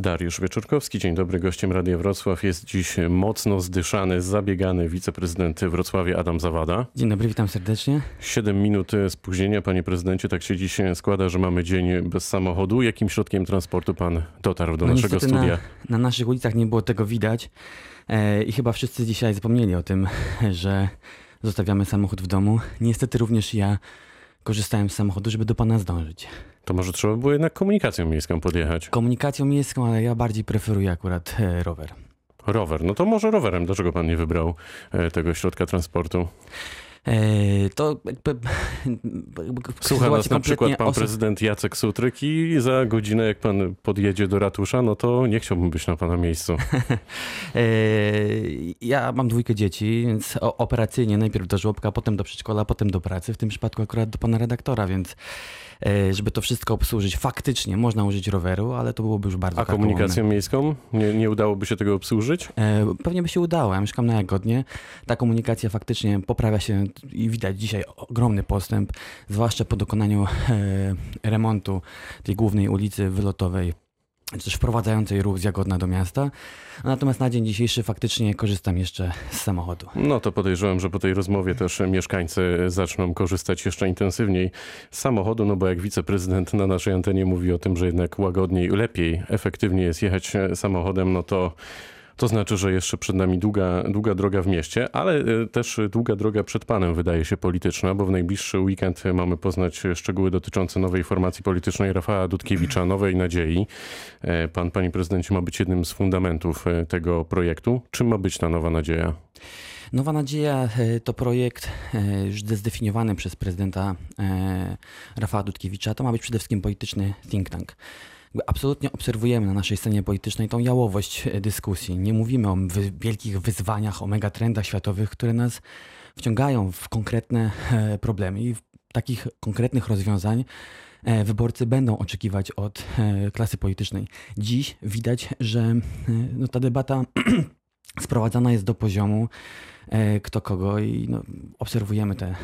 Dariusz Wieczorkowski, dzień dobry. Gościem Radia Wrocław jest dziś mocno zdyszany, zabiegany wiceprezydent Wrocławia Adam Zawada. Dzień dobry, witam serdecznie. Siedem minut spóźnienia, panie prezydencie. Tak się dziś składa, że mamy dzień bez samochodu. Jakim środkiem transportu pan dotarł do No naszego studia? Na, na naszych ulicach nie było tego widać e, i chyba wszyscy dzisiaj zapomnieli o tym, że zostawiamy samochód w domu. Niestety również ja korzystałem z samochodu, żeby do pana zdążyć. To może trzeba było jednak komunikacją miejską podjechać. Komunikacją miejską, ale ja bardziej preferuję akurat e, rower. Rower. No to może rowerem. Dlaczego pan nie wybrał e, tego środka transportu? E, to jakby, Słucha nas na przykład pan oso- prezydent Jacek Sutryk i za godzinę, jak pan podjedzie do ratusza, no to nie chciałbym być na pana miejscu. E, Ja mam dwójkę dzieci, więc operacyjnie najpierw do żłobka, potem do przedszkola, potem do pracy. W tym przypadku akurat do pana redaktora, więc e, żeby to wszystko obsłużyć, faktycznie można użyć roweru, ale to byłoby już bardzo A karkołomne. komunikacją miejską? Nie, nie udałoby się tego obsłużyć? Pewnie by się udało. Ja mieszkam na Jagodnie. Ta komunikacja faktycznie poprawia się i widać dzisiaj ogromny postęp, zwłaszcza po dokonaniu e, remontu tej głównej ulicy wylotowej, czy też wprowadzającej ruch z Jagodna do miasta. Natomiast na dzień dzisiejszy faktycznie korzystam jeszcze z samochodu. No to podejrzewam, że po tej rozmowie też mieszkańcy zaczną korzystać jeszcze intensywniej z samochodu, no bo jak wiceprezydent na naszej antenie mówi o tym, że jednak łagodniej, lepiej, efektywniej jest jechać samochodem, no to to znaczy, że jeszcze przed nami długa, długa droga w mieście, ale e, też długa droga przed panem wydaje się polityczna, bo w najbliższy weekend mamy poznać szczegóły dotyczące nowej formacji politycznej Rafała Dudkiewicza, Nowej Nadziei. E, Pan, panie prezydencie, ma być jednym z fundamentów e, tego projektu. Czym ma być ta Nowa Nadzieja? Nowa Nadzieja to projekt już zdefiniowany przez prezydenta Rafała Dudkiewicza. To ma być przede wszystkim polityczny think tank. Absolutnie obserwujemy na naszej scenie politycznej tą jałowość e, dyskusji. Nie mówimy o wy, wielkich wyzwaniach, o megatrendach światowych, które nas wciągają w konkretne e, problemy i w takich konkretnych rozwiązań e, wyborcy będą oczekiwać od klasy politycznej. Dziś widać, że no, ta debata sprowadzana jest do poziomu kto kogo i no, obserwujemy te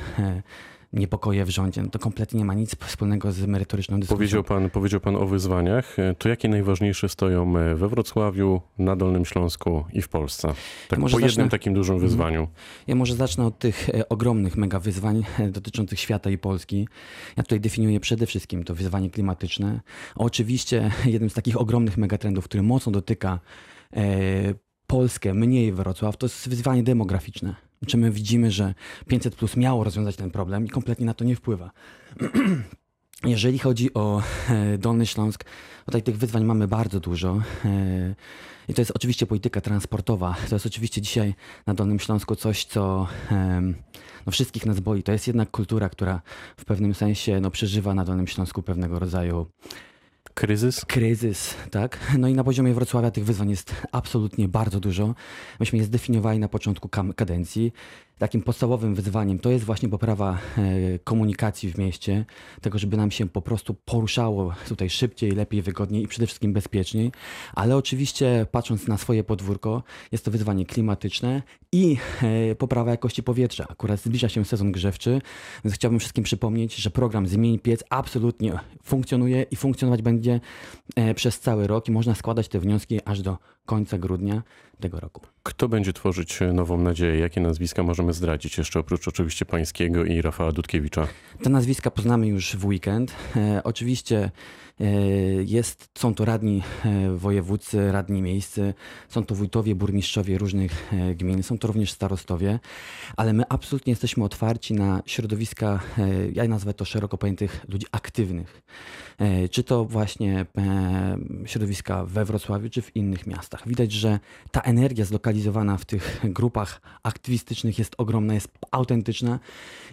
niepokoje w rządzie. No, to kompletnie nie ma nic wspólnego z merytoryczną dyskusją. Powiedział pan, powiedział pan o wyzwaniach. E, To jakie najważniejsze stoją e, we Wrocławiu, na Dolnym Śląsku i w Polsce? Tak Może po jednym zacznę- takim dużym wyzwaniu. Ja może zacznę od tych e, ogromnych mega wyzwań dotyczących świata i Polski. Ja tutaj definiuję przede wszystkim to wyzwanie klimatyczne. Oczywiście jednym z takich ogromnych megatrendów, który mocno dotyka Polskę, mniej Wrocław, to jest wyzwanie demograficzne. Czy my widzimy, że 500 plus miało rozwiązać ten problem i kompletnie na to nie wpływa. Jeżeli chodzi o e, Dolny Śląsk, tutaj tych wyzwań mamy bardzo dużo. E, I to jest oczywiście polityka transportowa. To jest oczywiście dzisiaj na Dolnym Śląsku coś, co em, no, wszystkich nas boi. To jest jednak kultura, która w pewnym sensie no, przeżywa na Dolnym Śląsku pewnego rodzaju Kryzys? kryzys, tak? No i na poziomie Wrocławia tych wyzwań jest absolutnie bardzo dużo. Myśmy je zdefiniowali na początku kadencji. Takim podstawowym wyzwaniem to jest właśnie poprawa e, komunikacji w mieście, tego, żeby nam się po prostu poruszało tutaj szybciej, lepiej, wygodniej i przede wszystkim bezpieczniej. Ale oczywiście, patrząc na swoje podwórko, jest to wyzwanie klimatyczne i e, poprawa jakości powietrza. Akurat zbliża się sezon grzewczy, więc chciałbym wszystkim przypomnieć, że program Zmień Piec absolutnie funkcjonuje i funkcjonować będzie e, przez cały rok i można składać te wnioski aż do końca grudnia tego roku. Kto będzie tworzyć Nową Nadzieję? Jakie nazwiska możemy zdradzić? Jeszcze oprócz oczywiście pańskiego i Rafała Dudkiewicza. Te nazwiska poznamy już w weekend. E, oczywiście jest, są to radni e, wojewódzcy, radni miejscy, są to wójtowie, burmistrzowie różnych e, gmin, są to również starostowie, ale my absolutnie jesteśmy otwarci na środowiska, e, ja nazwę to szeroko pojętych ludzi aktywnych. E, czy to właśnie e, środowiska we Wrocławiu, czy w innych miastach. Widać, że ta energia zlokalizowana w tych grupach aktywistycznych jest ogromna, jest autentyczna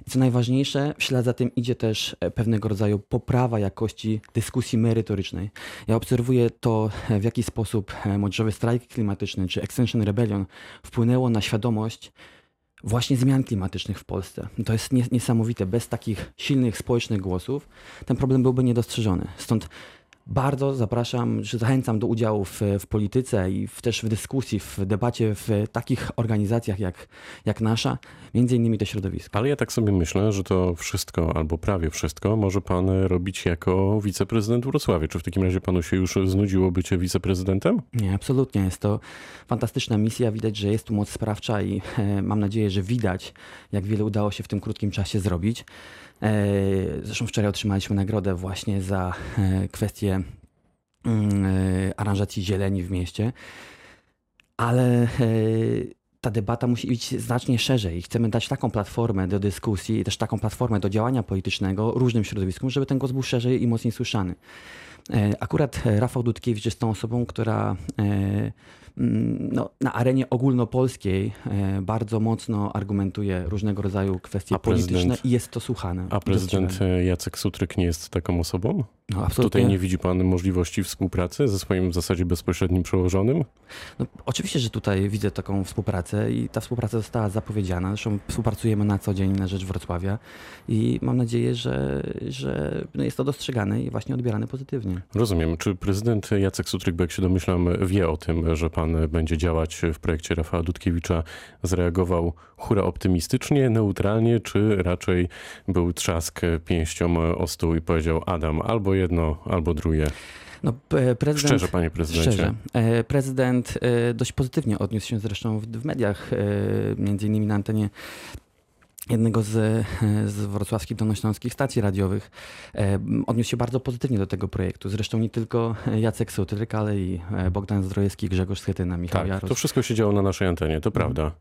i co najważniejsze, w ślad za tym idzie też e, pewnego rodzaju poprawa jakości dyskusji merytorycznej. Ja obserwuję to, w jaki sposób e, młodzieżowy strajk klimatyczny czy Extinction Rebellion wpłynęło na świadomość właśnie zmian klimatycznych w Polsce. To jest nies- niesamowite. Bez takich silnych społecznych głosów ten problem byłby niedostrzeżony. Stąd Bardzo zapraszam, zachęcam do udziału w, w polityce i w, też w dyskusji, w debacie w takich organizacjach jak, jak nasza, między innymi to środowisko. Ale ja tak sobie myślę, że to wszystko, albo prawie wszystko, może pan robić jako wiceprezydent Wrocławia. Czy w takim razie panu się już znudziło bycie wiceprezydentem? Nie, absolutnie. Jest to fantastyczna misja. Widać, że jest tu moc sprawcza i e, mam nadzieję, że widać, jak wiele udało się w tym krótkim czasie zrobić. E, zresztą wczoraj otrzymaliśmy nagrodę właśnie za e, kwestię mm, e, aranżacji zieleni w mieście. Ale ta debata musi iść znacznie szerzej. Chcemy dać taką platformę do dyskusji i też taką platformę do działania politycznego różnym środowiskom, żeby ten głos był szerzej i mocniej słyszany. Akurat Rafał Dudkiewicz jest tą osobą, która Mm, no, na arenie ogólnopolskiej e, bardzo mocno argumentuje różnego rodzaju kwestie polityczne i jest to słuchane. A prezydent Jacek Sutryk nie jest taką osobą? No. Tutaj nie widzi pan możliwości współpracy ze swoim w zasadzie bezpośrednim przełożonym? No, oczywiście, że tutaj widzę taką współpracę i ta współpraca została zapowiedziana. Zresztą współpracujemy na co dzień na rzecz Wrocławia i mam nadzieję, że, że no, jest to dostrzegane i właśnie odbierane pozytywnie. Rozumiem. Czy prezydent Jacek Sutryk, bo jak się domyślam, wie o tym, że pan będzie działać w projekcie Rafała Dudkiewicza, zareagował hura optymistycznie, neutralnie, czy raczej był trzask pięścią o stół i powiedział Adam, albo jedno, albo drugie? No, prezydent, szczerze, panie prezydencie. Szczerze. E, prezydent e, dość pozytywnie odniósł się zresztą w, w mediach, e, między innymi na antenie jednego z, z wrocławskich dolnośląskich stacji radiowych. E, odniósł się bardzo pozytywnie do tego projektu. Zresztą nie tylko Jacek Sutryk, ale i e, Bogdan Zdrojewski, Grzegorz Schetyna, Michał tak, Jaros. to wszystko się działo na naszej antenie, to prawda.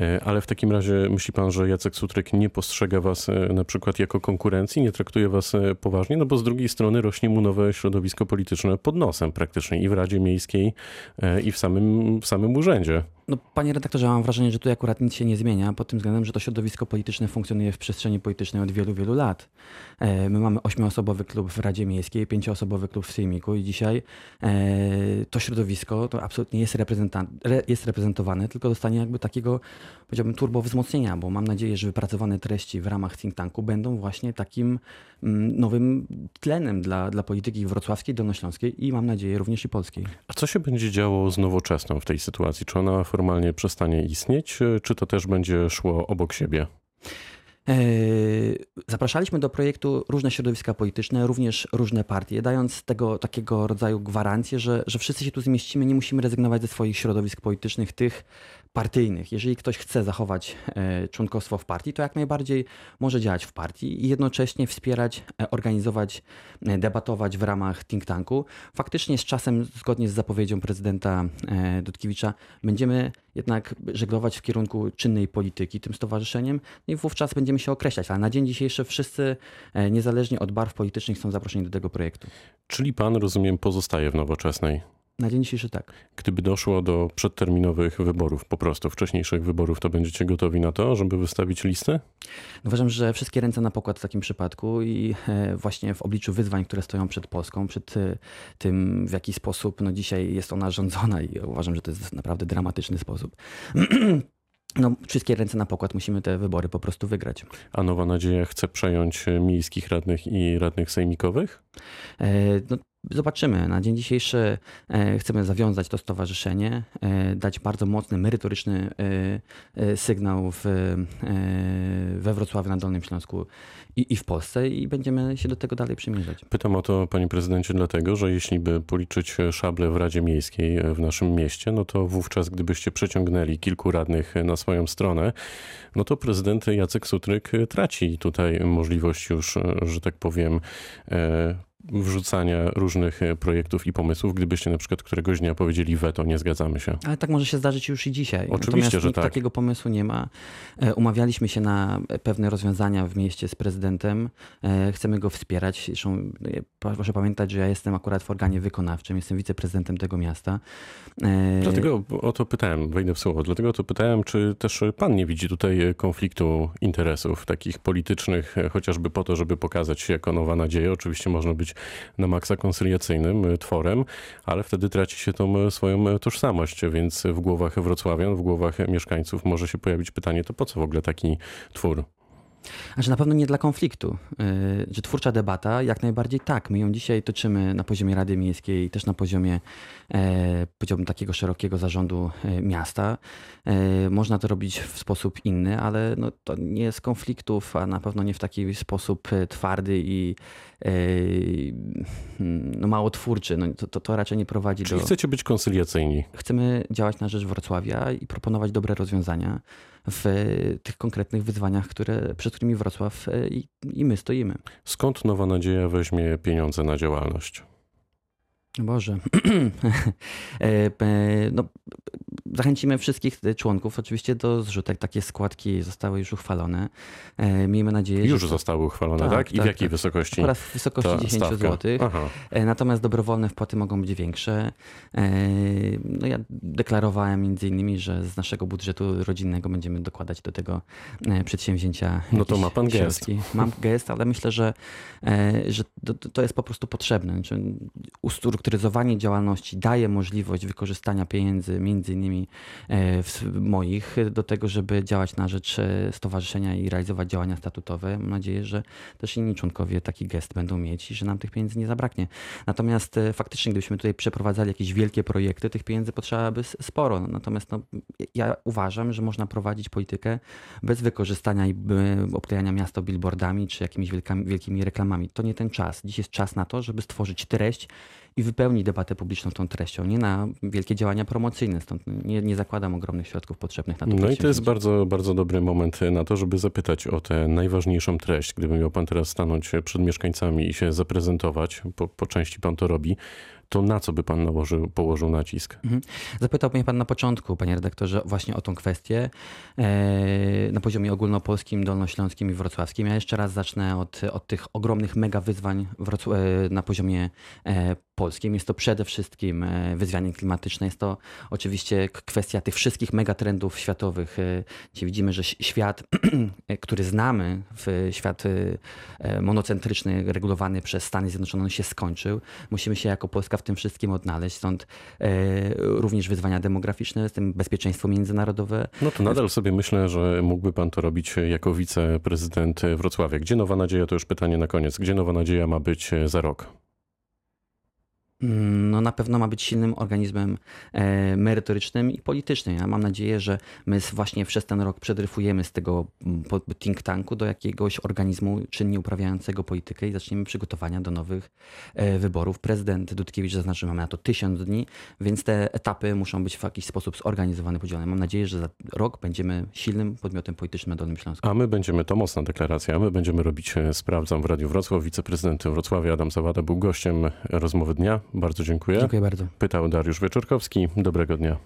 E, ale w takim razie myśli pan, że Jacek Sutryk nie postrzega was na przykład jako konkurencji, nie traktuje was poważnie? No bo z drugiej strony rośnie mu nowe środowisko polityczne pod nosem praktycznie i w Radzie Miejskiej i w samym, w samym urzędzie. No, panie redaktorze, mam wrażenie, że tu akurat nic się nie zmienia pod tym względem, że to środowisko polityczne funkcjonuje w przestrzeni politycznej od wielu, wielu lat. E, my mamy ośmioosobowy klub w Radzie Miejskiej, pięcioosobowy klub w Sejmiku i dzisiaj e, to środowisko to absolutnie jest, jest reprezentowane, tylko dostanie jakby takiego, powiedziałbym, turbo wzmocnienia, bo mam nadzieję, że wypracowane treści w ramach think tanku będą właśnie takim mm, nowym tlenem dla, dla polityki wrocławskiej, dolnośląskiej i mam nadzieję również i polskiej. A co się będzie działo z nowoczesną w tej sytuacji? Czy ona formalnie przestanie istnieć, czy to też będzie szło obok siebie? E, zapraszaliśmy do projektu różne środowiska polityczne, również różne partie, dając tego takiego rodzaju gwarancję, że, że wszyscy się tu zmieścimy, nie musimy rezygnować ze swoich środowisk politycznych, tych partyjnych. Jeżeli ktoś chce zachować e, członkostwo w partii, to jak najbardziej może działać w partii i jednocześnie wspierać, e, organizować, debatować w ramach think tanku. Faktycznie z czasem, zgodnie z zapowiedzią prezydenta Dudkiewicza, będziemy jednak żeglować w kierunku czynnej polityki tym stowarzyszeniem no i wówczas będziemy się określać. Ale na dzień dzisiejszy wszyscy, e, niezależnie od barw politycznych, są zaproszeni do tego projektu. Czyli pan, rozumiem, pozostaje w nowoczesnej? Na dzień dzisiejszy tak. Gdyby doszło do przedterminowych wyborów, po prostu wcześniejszych wyborów, to będziecie gotowi na to, żeby wystawić listę? Uważam, że wszystkie ręce na pokład w takim przypadku i e, właśnie w obliczu wyzwań, które stoją przed Polską, przed e, tym, w jaki sposób no, dzisiaj jest ona rządzona i uważam, że to jest naprawdę dramatyczny sposób. no, wszystkie ręce na pokład musimy te wybory po prostu wygrać. A Nowa Nadzieja chce przejąć miejskich radnych i radnych sejmikowych? E, no, Zobaczymy. Na dzień dzisiejszy e, chcemy zawiązać to stowarzyszenie, e, dać bardzo mocny, merytoryczny e, sygnał w, we Wrocławiu na Dolnym Śląsku i, i w Polsce i będziemy się do tego dalej przymierzać. Pytam o to, panie prezydencie, dlatego, że jeśli by policzyć szable w Radzie Miejskiej w naszym mieście, no to wówczas, gdybyście przeciągnęli kilku radnych na swoją stronę, no to prezydent Jacek Sutryk traci tutaj możliwość już, że tak powiem, wrzucania różnych e, projektów i pomysłów, gdybyście na przykład któregoś dnia powiedzieli weto, nie zgadzamy się. Ale tak może się zdarzyć już i dzisiaj. Oczywiście, Natomiast że tak. takiego pomysłu nie ma. E, umawialiśmy się na pewne rozwiązania w mieście z prezydentem. E, chcemy go wspierać. Zresztą proszę pamiętać, że ja jestem akurat w organie wykonawczym, jestem wiceprezydentem tego miasta. Dlatego o to pytałem, wejdę w słowo, dlatego o to pytałem, czy też pan nie widzi tutaj konfliktu interesów takich politycznych, chociażby po to, żeby pokazać się jako nowa nadzieja. Oczywiście można być na maksa konsyliacyjnym e, tworem, ale wtedy traci się tą e, swoją e, tożsamość, więc w głowach wrocławian, w głowach mieszkańców może się pojawić pytanie, to po co w ogóle taki twór? Znaczy na pewno nie dla konfliktu. Że twórcza debata, jak najbardziej tak. My ją dzisiaj toczymy na poziomie Rady Miejskiej, też na poziomie, powiedziałbym, takiego szerokiego zarządu miasta. Można to robić w sposób inny, ale no, to nie z konfliktów, a na pewno nie w taki sposób twardy i no, mało twórczy. No, to, to, to raczej nie prowadzi Czyli do... chcecie być koncyliacyjni. Chcemy działać na rzecz Wrocławia i proponować dobre rozwiązania w tych konkretnych wyzwaniach, które, przed którymi Wrocław e, i, i my stoimy. Skąd Nowa Nadzieja weźmie pieniądze na działalność? Boże. E, no, zachęcimy wszystkich członków oczywiście do zrzutek. Takie składki zostały już uchwalone. E, Miejmy nadzieję, Już że... zostały uchwalone, tak? Tak, I w tak, jakiej tak. wysokości? Oraz w wysokości ta 10 stawka? zł. Aha. E, Natomiast dobrowolne wpłaty mogą być większe. No ja deklarowałem między innymi, że z naszego budżetu rodzinnego będziemy dokładać do tego przedsięwzięcia. No to ma pan gest. środki. Mam gest, ale myślę, że, że to, jest po prostu potrzebne. Znaczy, ustrukturyzowanie działalności daje możliwość wykorzystania pieniędzy między innymi e, moich do tego, żeby działać na rzecz e, stowarzyszenia i realizować działania statutowe. Mam nadzieję, że też inni członkowie taki gest będą mieć i że nam tych pieniędzy nie zabraknie. Natomiast e, faktycznie, gdybyśmy tutaj przeprowadzali jakieś wielkie projekty, tych pieniędzy potrzeba by sporo. Natomiast no, ja uważam, że można prowadzić politykę bez wykorzystania i obklejania miasto billboardami czy jakimiś wielkami, wielkimi reklamami. To nie ten czas. Dziś jest czas na to, żeby stworzyć treść i wypełnić debatę publiczną tą treścią, nie na wielkie działania promocyjne. Stąd nie, nie zakładam ogromnych środków potrzebnych na to No i to jest bardzo, bardzo dobry moment na to, żeby zapytać o tę najważniejszą treść. Gdyby miał pan teraz stanąć przed mieszkańcami i się zaprezentować, po, po części pan to robi, to na co by pan nałożył, położył nacisk? Zapytał mnie pan na początku, panie redaktorze, właśnie o tą kwestię e, na poziomie ogólnopolskim, dolnośląskim i wrocławskim. Ja jeszcze raz zacznę od, od tych ogromnych mega wyzwań e, na poziomie e, polskim. Jest to przede wszystkim wyzwanie klimatyczne, jest to oczywiście kwestia tych wszystkich megatrendów światowych, gdzie widzimy, że świat, który znamy, świat monocentryczny, regulowany przez Stany Zjednoczone, on się skończył. Musimy się jako Polska w tym wszystkim odnaleźć, stąd e, również wyzwania demograficzne, z tym bezpieczeństwo międzynarodowe. No to nadal sobie myślę, że mógłby pan to robić jako wiceprezydent Wrocławia. Gdzie Nowa Nadzieja, to już pytanie na koniec, gdzie Nowa Nadzieja ma być za rok? Mm, No na pewno ma być silnym organizmem e, merytorycznym i politycznym. Ja mam nadzieję, że my właśnie przez ten rok przedryfujemy z tego mm, think tanku do jakiegoś organizmu czynnie uprawiającego politykę i zaczniemy przygotowania do nowych e, wyborów. Prezydent Dudkiewicz zaznaczył, mamy na to tysiąc dni, więc te etapy muszą być w jakiś sposób zorganizowane, podzielone. Mam nadzieję, że za rok będziemy silnym podmiotem politycznym na Dolnym Śląsku. A my będziemy, to mocna deklaracja, a my będziemy robić e, Sprawdzam w Radiu Wrocław. Wiceprezydent Wrocławia Adam Zawada był gościem rozmowy dnia. Bardzo dziękuję. Dziękuję bardzo. Pytał Dariusz Wieczorkowski. Dobrego dnia.